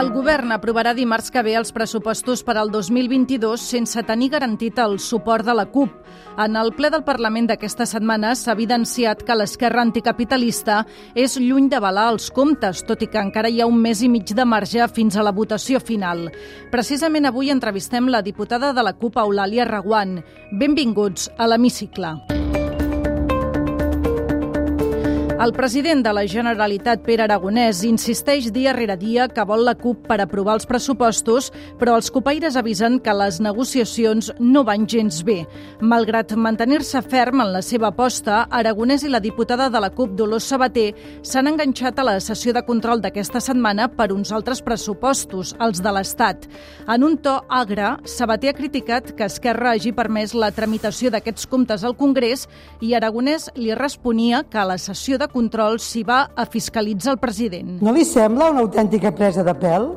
El govern aprovarà dimarts que ve els pressupostos per al 2022 sense tenir garantit el suport de la CUP. En el ple del Parlament d'aquesta setmana s'ha evidenciat que l'esquerra anticapitalista és lluny d'avalar els comptes, tot i que encara hi ha un mes i mig de marge fins a la votació final. Precisament avui entrevistem la diputada de la CUP, Eulàlia Raguant. Benvinguts a l'Hemicicle. El president de la Generalitat, Pere Aragonès, insisteix dia rere dia que vol la CUP per aprovar els pressupostos, però els copaires avisen que les negociacions no van gens bé. Malgrat mantenir-se ferm en la seva aposta, Aragonès i la diputada de la CUP, Dolors Sabater, s'han enganxat a la sessió de control d'aquesta setmana per uns altres pressupostos, els de l'Estat. En un to agre, Sabater ha criticat que Esquerra hagi permès la tramitació d'aquests comptes al Congrés i Aragonès li responia que a la sessió de control s'hi va a fiscalitzar el president. No li sembla una autèntica presa de pèl?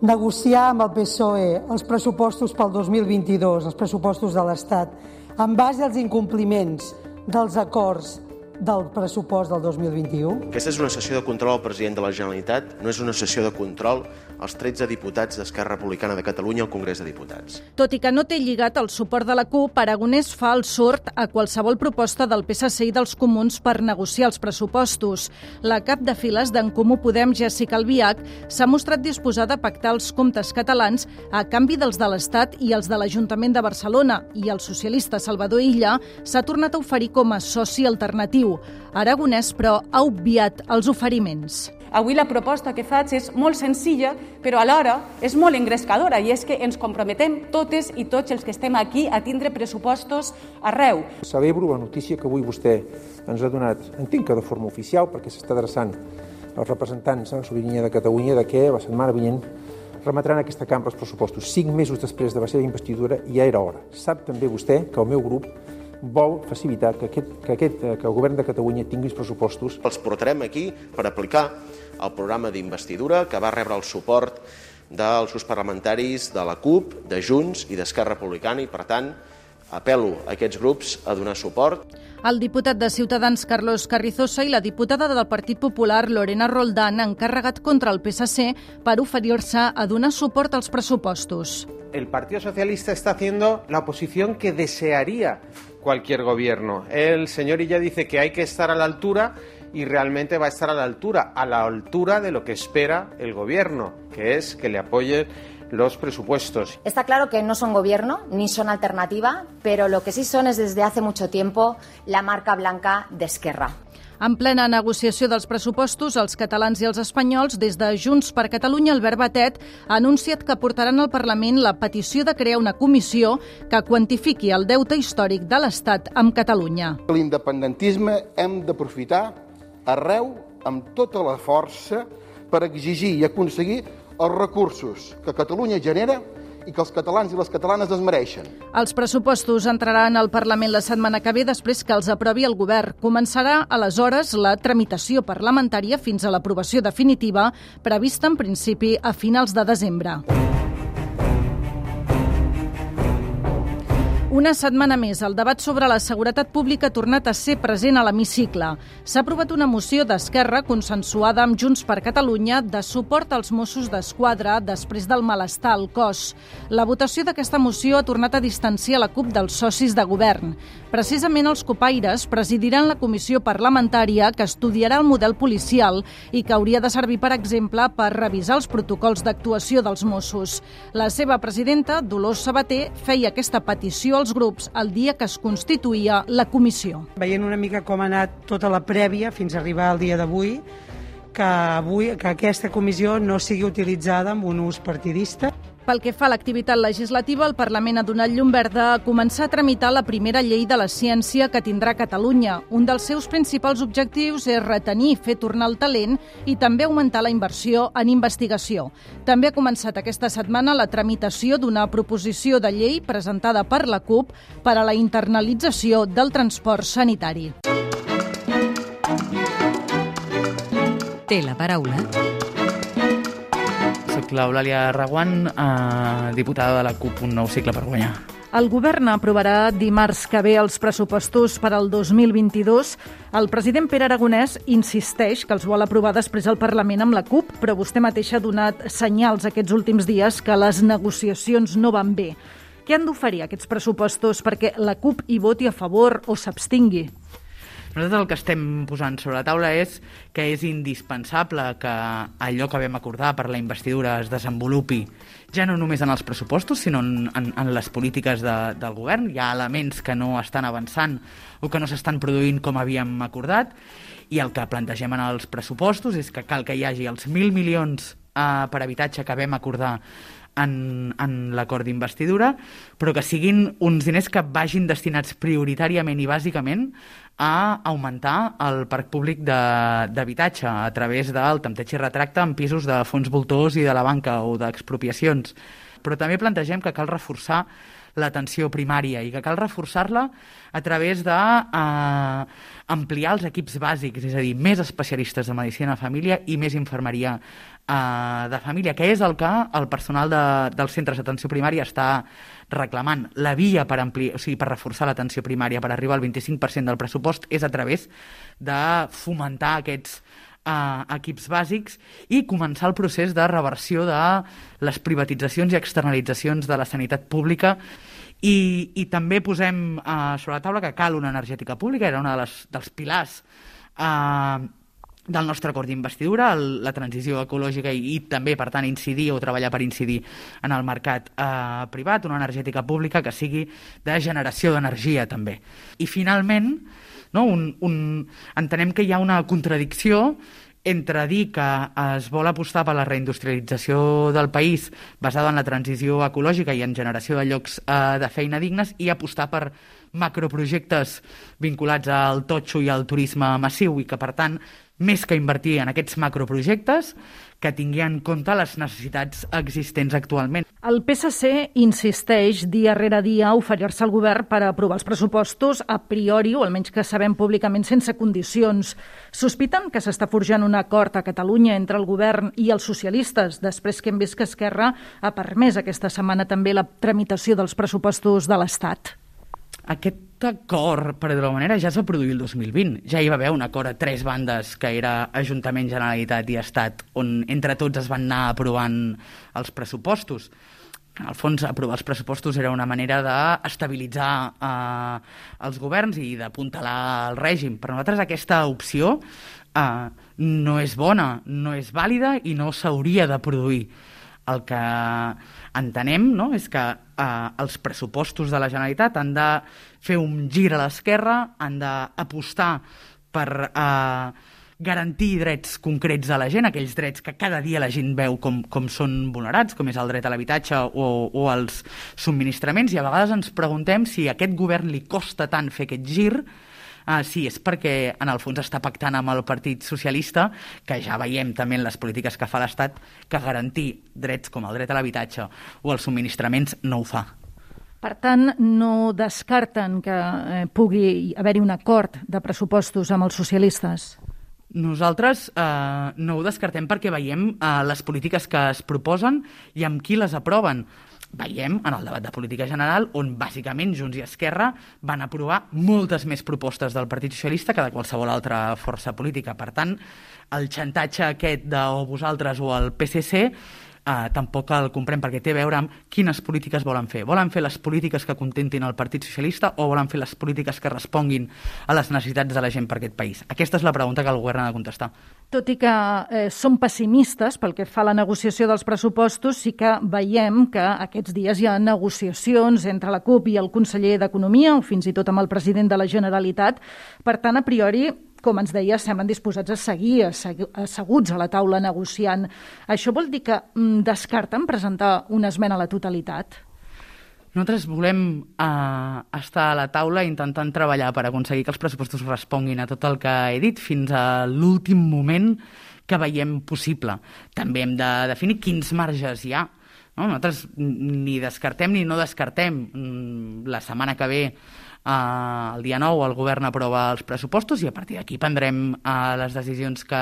Negociar amb el PSOE els pressupostos pel 2022, els pressupostos de l'Estat, en base als incompliments dels acords del pressupost del 2021? Aquesta és una sessió de control al president de la Generalitat, no és una sessió de control als 13 diputats d'Esquerra Republicana de Catalunya al Congrés de Diputats. Tot i que no té lligat el suport de la CUP, Aragonès fa el sort a qualsevol proposta del PSC i dels comuns per negociar els pressupostos. La cap de files d'en Comú Podem, Jessica Albiach, s'ha mostrat disposada a pactar els comptes catalans a canvi dels de l'Estat i els de l'Ajuntament de Barcelona i el socialista Salvador Illa s'ha tornat a oferir com a soci alternatiu. Aragonès, però, ha obviat els oferiments. Avui la proposta que faig és molt senzilla, però alhora és molt engrescadora, i és que ens comprometem totes i tots els que estem aquí a tindre pressupostos arreu. Celebro la notícia que avui vostè ens ha donat, entenc que de forma oficial, perquè s'està adreçant als representants de la sobirania de Catalunya, de que la setmana vinent remetran a aquesta cambra els pressupostos. Cinc mesos després de la seva investidura ja era hora. Sap també vostè que el meu grup vol facilitar que, aquest, que, aquest, que el govern de Catalunya tingui els pressupostos. Els portarem aquí per aplicar el programa d'investidura que va rebre el suport dels grups parlamentaris de la CUP, de Junts i d'Esquerra Republicana i, per tant, apelo a aquests grups a donar suport. El diputat de Ciutadans, Carlos Carrizosa, i la diputada del Partit Popular, Lorena Roldán, han carregat contra el PSC per oferir-se a donar suport als pressupostos. El Partido Socialista está haciendo la oposición que desearía cualquier gobierno. El señor Illa dice que hay que estar a la altura y realmente va a estar a la altura, a la altura de lo que espera el gobierno, que es que le apoye los presupuestos. Está claro que no son gobierno ni son alternativa, pero lo que sí son es desde hace mucho tiempo la marca blanca de Esquerra. En plena negociació dels pressupostos, els catalans i els espanyols, des de Junts per Catalunya, Albert Batet ha anunciat que portaran al Parlament la petició de crear una comissió que quantifiqui el deute històric de l'Estat amb Catalunya. L'independentisme hem d'aprofitar arreu amb tota la força per exigir i aconseguir els recursos que Catalunya genera i que els catalans i les catalanes es mereixen. Els pressupostos entraran al Parlament la setmana que ve després que els aprovi el govern. Començarà aleshores la tramitació parlamentària fins a l'aprovació definitiva, prevista en principi a finals de desembre. Una setmana més, el debat sobre la seguretat pública ha tornat a ser present a l'hemicicle. S'ha aprovat una moció d'Esquerra consensuada amb Junts per Catalunya de suport als Mossos d'Esquadra després del malestar al cos. La votació d'aquesta moció ha tornat a distanciar la CUP dels socis de govern. Precisament els copaires presidiran la comissió parlamentària que estudiarà el model policial i que hauria de servir, per exemple, per revisar els protocols d'actuació dels Mossos. La seva presidenta, Dolors Sabater, feia aquesta petició als grups el dia que es constituïa la comissió. Veient una mica com ha anat tota la prèvia fins a arribar al dia d'avui, que, avui, que aquesta comissió no sigui utilitzada amb un ús partidista. Pel que fa a l'activitat legislativa, el Parlament ha donat llum verda a començar a tramitar la primera llei de la ciència que tindrà Catalunya. Un dels seus principals objectius és retenir fer tornar el talent i també augmentar la inversió en investigació. També ha començat aquesta setmana la tramitació d'una proposició de llei presentada per la CUP per a la internalització del transport sanitari. Té la paraula l'Eulàlia Raguant, eh, diputada de la CUP Un Nou Cicle per Guanyar. El govern aprovarà dimarts que ve els pressupostos per al 2022. El president Pere Aragonès insisteix que els vol aprovar després al Parlament amb la CUP, però vostè mateixa ha donat senyals aquests últims dies que les negociacions no van bé. Què han d'oferir aquests pressupostos perquè la CUP hi voti a favor o s'abstingui? Nosaltres el que estem posant sobre la taula és que és indispensable que allò que vam acordar per la investidura es desenvolupi ja no només en els pressupostos, sinó en, en, en les polítiques de, del govern. Hi ha elements que no estan avançant o que no s'estan produint com havíem acordat i el que plantegem en els pressupostos és que cal que hi hagi els 1.000 milions eh, per habitatge que vam acordar en, en l'acord d'investidura, però que siguin uns diners que vagin destinats prioritàriament i bàsicament a augmentar el parc públic d'habitatge a través del tempteig i retracte en pisos de fons voltors i de la banca o d'expropiacions. Però també plantegem que cal reforçar l'atenció primària i que cal reforçar-la a través de eh, ampliar els equips bàsics, és a dir, més especialistes de medicina de família i més infermeria eh, de família, que és el que el personal de, dels centres d'atenció primària està reclamant. La via per, ampli, o sigui, per reforçar l'atenció primària, per arribar al 25% del pressupost, és a través de fomentar aquests eh, equips bàsics i començar el procés de reversió de les privatitzacions i externalitzacions de la sanitat pública i, i també posem eh, sobre la taula que cal una energètica pública, era un de les, dels pilars eh, del nostre acord d'investidura, la transició ecològica i, i també, per tant, incidir o treballar per incidir en el mercat eh, privat, una energètica pública que sigui de generació d'energia també. I finalment, no, un, un, entenem que hi ha una contradicció entre dir que es vol apostar per la reindustrialització del país basada en la transició ecològica i en generació de llocs eh, de feina dignes i apostar per macroprojectes vinculats al totxo i al turisme massiu i que, per tant, més que invertir en aquests macroprojectes, que tingui en compte les necessitats existents actualment. El PSC insisteix dia rere dia a oferir-se al govern per aprovar els pressupostos a priori, o almenys que sabem públicament, sense condicions. Sospiten que s'està forjant un acord a Catalunya entre el govern i els socialistes, després que hem vist que Esquerra ha permès aquesta setmana també la tramitació dels pressupostos de l'Estat. Aquest acord, per dir-ho manera, ja s'ha produït el 2020. Ja hi va haver un acord a tres bandes, que era Ajuntament, Generalitat i Estat, on entre tots es van anar aprovant els pressupostos. Al fons, aprovar els pressupostos era una manera d'estabilitzar eh, els governs i d'apuntalar el règim. Per nosaltres aquesta opció eh, no és bona, no és vàlida i no s'hauria de produir. El que entenem no, és que eh, els pressupostos de la Generalitat han de fer un gir a l'esquerra, han d'apostar per eh, garantir drets concrets a la gent, aquells drets que cada dia la gent veu com, com són vulnerats, com és el dret a l'habitatge o, o els subministraments, i a vegades ens preguntem si a aquest govern li costa tant fer aquest gir Ah, sí, és perquè en el fons està pactant amb el Partit Socialista, que ja veiem també en les polítiques que fa l'Estat, que garantir drets com el dret a l'habitatge o els subministraments no ho fa. Per tant, no descarten que eh, pugui haver-hi un acord de pressupostos amb els socialistes? Nosaltres eh, no ho descartem perquè veiem eh, les polítiques que es proposen i amb qui les aproven veiem en el debat de política general on bàsicament Junts i Esquerra van aprovar moltes més propostes del Partit Socialista que de qualsevol altra força política. Per tant, el xantatge aquest de o vosaltres o el PSC eh, tampoc el comprem perquè té a veure amb quines polítiques volen fer. Volen fer les polítiques que contentin el Partit Socialista o volen fer les polítiques que responguin a les necessitats de la gent per aquest país? Aquesta és la pregunta que el govern ha de contestar. Tot i que eh, som pessimistes pel que fa a la negociació dels pressupostos, sí que veiem que aquests dies hi ha negociacions entre la CUP i el conseller d'Economia, o fins i tot amb el president de la Generalitat. Per tant, a priori, com ens deia, semblen disposats a seguir asseguts a la taula negociant. Això vol dir que mm, descarten presentar una esmena a la totalitat? Nosaltres volem uh, estar a la taula intentant treballar per aconseguir que els pressupostos responguin a tot el que he dit fins a l'últim moment que veiem possible. També hem de definir quins marges hi ha. No? Nosaltres ni descartem ni no descartem. Mm, la setmana que ve Uh, el dia 9 el govern aprova els pressupostos i a partir d'aquí prendrem uh, les decisions que,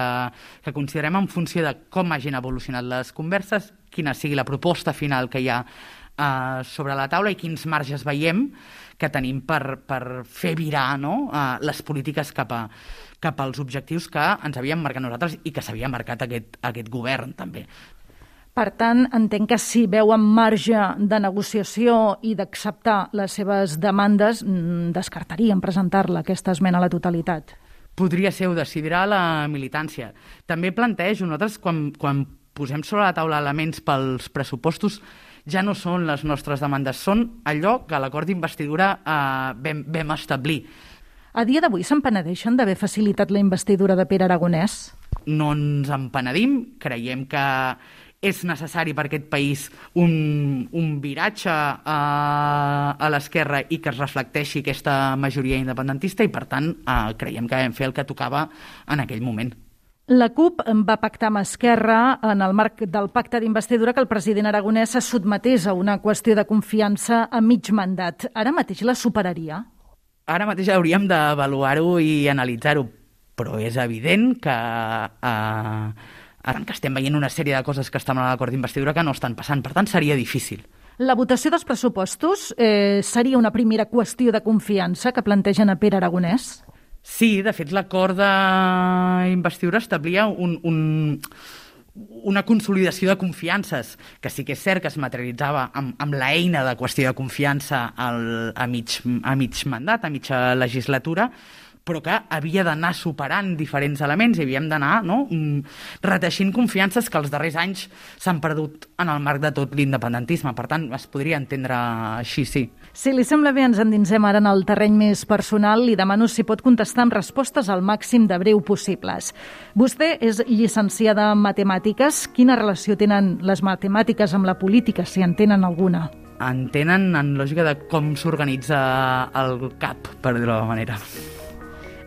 que considerem en funció de com hagin evolucionat les converses, quina sigui la proposta final que hi ha uh, sobre la taula i quins marges veiem que tenim per, per fer virar no? uh, les polítiques cap, a, cap als objectius que ens havíem marcat nosaltres i que s'havia marcat aquest, aquest govern també. Per tant, entenc que si veuen marge de negociació i d'acceptar les seves demandes, mm, descartarien presentar-la, aquesta esmena a la totalitat. Podria ser, ho decidirà la militància. També plantejo, nosaltres quan, quan posem sobre la taula elements pels pressupostos, ja no són les nostres demandes, són allò que l'acord d'investidura eh, vam, vam establir. A dia d'avui se'n penedeixen d'haver facilitat la investidura de Pere Aragonès? No ens en penedim, creiem que és necessari per aquest país un, un viratge a, a l'esquerra i que es reflecteixi aquesta majoria independentista i, per tant, eh, creiem que vam fer el que tocava en aquell moment. La CUP va pactar amb Esquerra en el marc del pacte d'investidura que el president aragonès se sotmetés a una qüestió de confiança a mig mandat. Ara mateix la superaria? Ara mateix hauríem d'avaluar-ho i analitzar-ho, però és evident que, eh, que estem veient una sèrie de coses que estan a l'acord d'investidura que no estan passant. Per tant, seria difícil. La votació dels pressupostos eh, seria una primera qüestió de confiança que plantegen a Pere Aragonès? Sí, de fet, l'acord d'investidura establia un, un, una consolidació de confiances, que sí que és cert que es materialitzava amb, amb l'eina de qüestió de confiança al, a, mig, a mig mandat, a mitja legislatura, però que havia d'anar superant diferents elements i havíem d'anar no, mm, reteixint confiances que els darrers anys s'han perdut en el marc de tot l'independentisme. Per tant, es podria entendre així, sí. Si li sembla bé, ens endinsem ara en el terreny més personal. i demano si pot contestar amb respostes al màxim de breu possibles. Vostè és llicenciada en matemàtiques. Quina relació tenen les matemàtiques amb la política, si en tenen alguna? En tenen en lògica de com s'organitza el cap, per dir-ho d'alguna manera.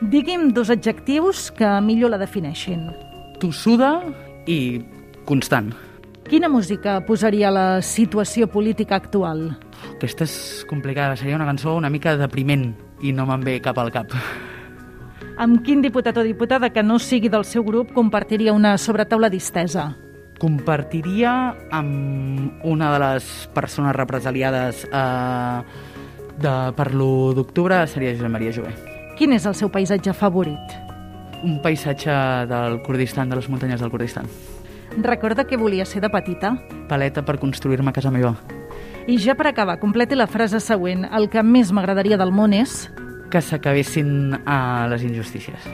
Digui'm dos adjectius que millor la defineixin. Tossuda i constant. Quina música posaria la situació política actual? Aquesta és complicada. Seria una cançó una mica depriment i no me'n ve cap al cap. Amb quin diputat o diputada que no sigui del seu grup compartiria una sobretaula distesa? Compartiria amb una de les persones represaliades eh, de, per l'1 d'octubre, seria Josep Maria Jové. Quin és el seu paisatge favorit? Un paisatge del Kurdistan, de les muntanyes del Kurdistan. Recorda que volia ser de petita? Paleta per construir-me a casa meva. I ja per acabar, completi la frase següent. El que més m'agradaria del món és... Que s'acabessin a les injustícies.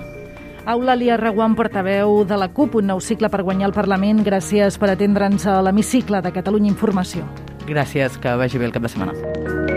Eulàlia Reguant, portaveu de la CUP, un nou cicle per guanyar el Parlament. Gràcies per atendre'ns a l'hemicicle de Catalunya Informació. Gràcies, que vagi bé el cap de setmana.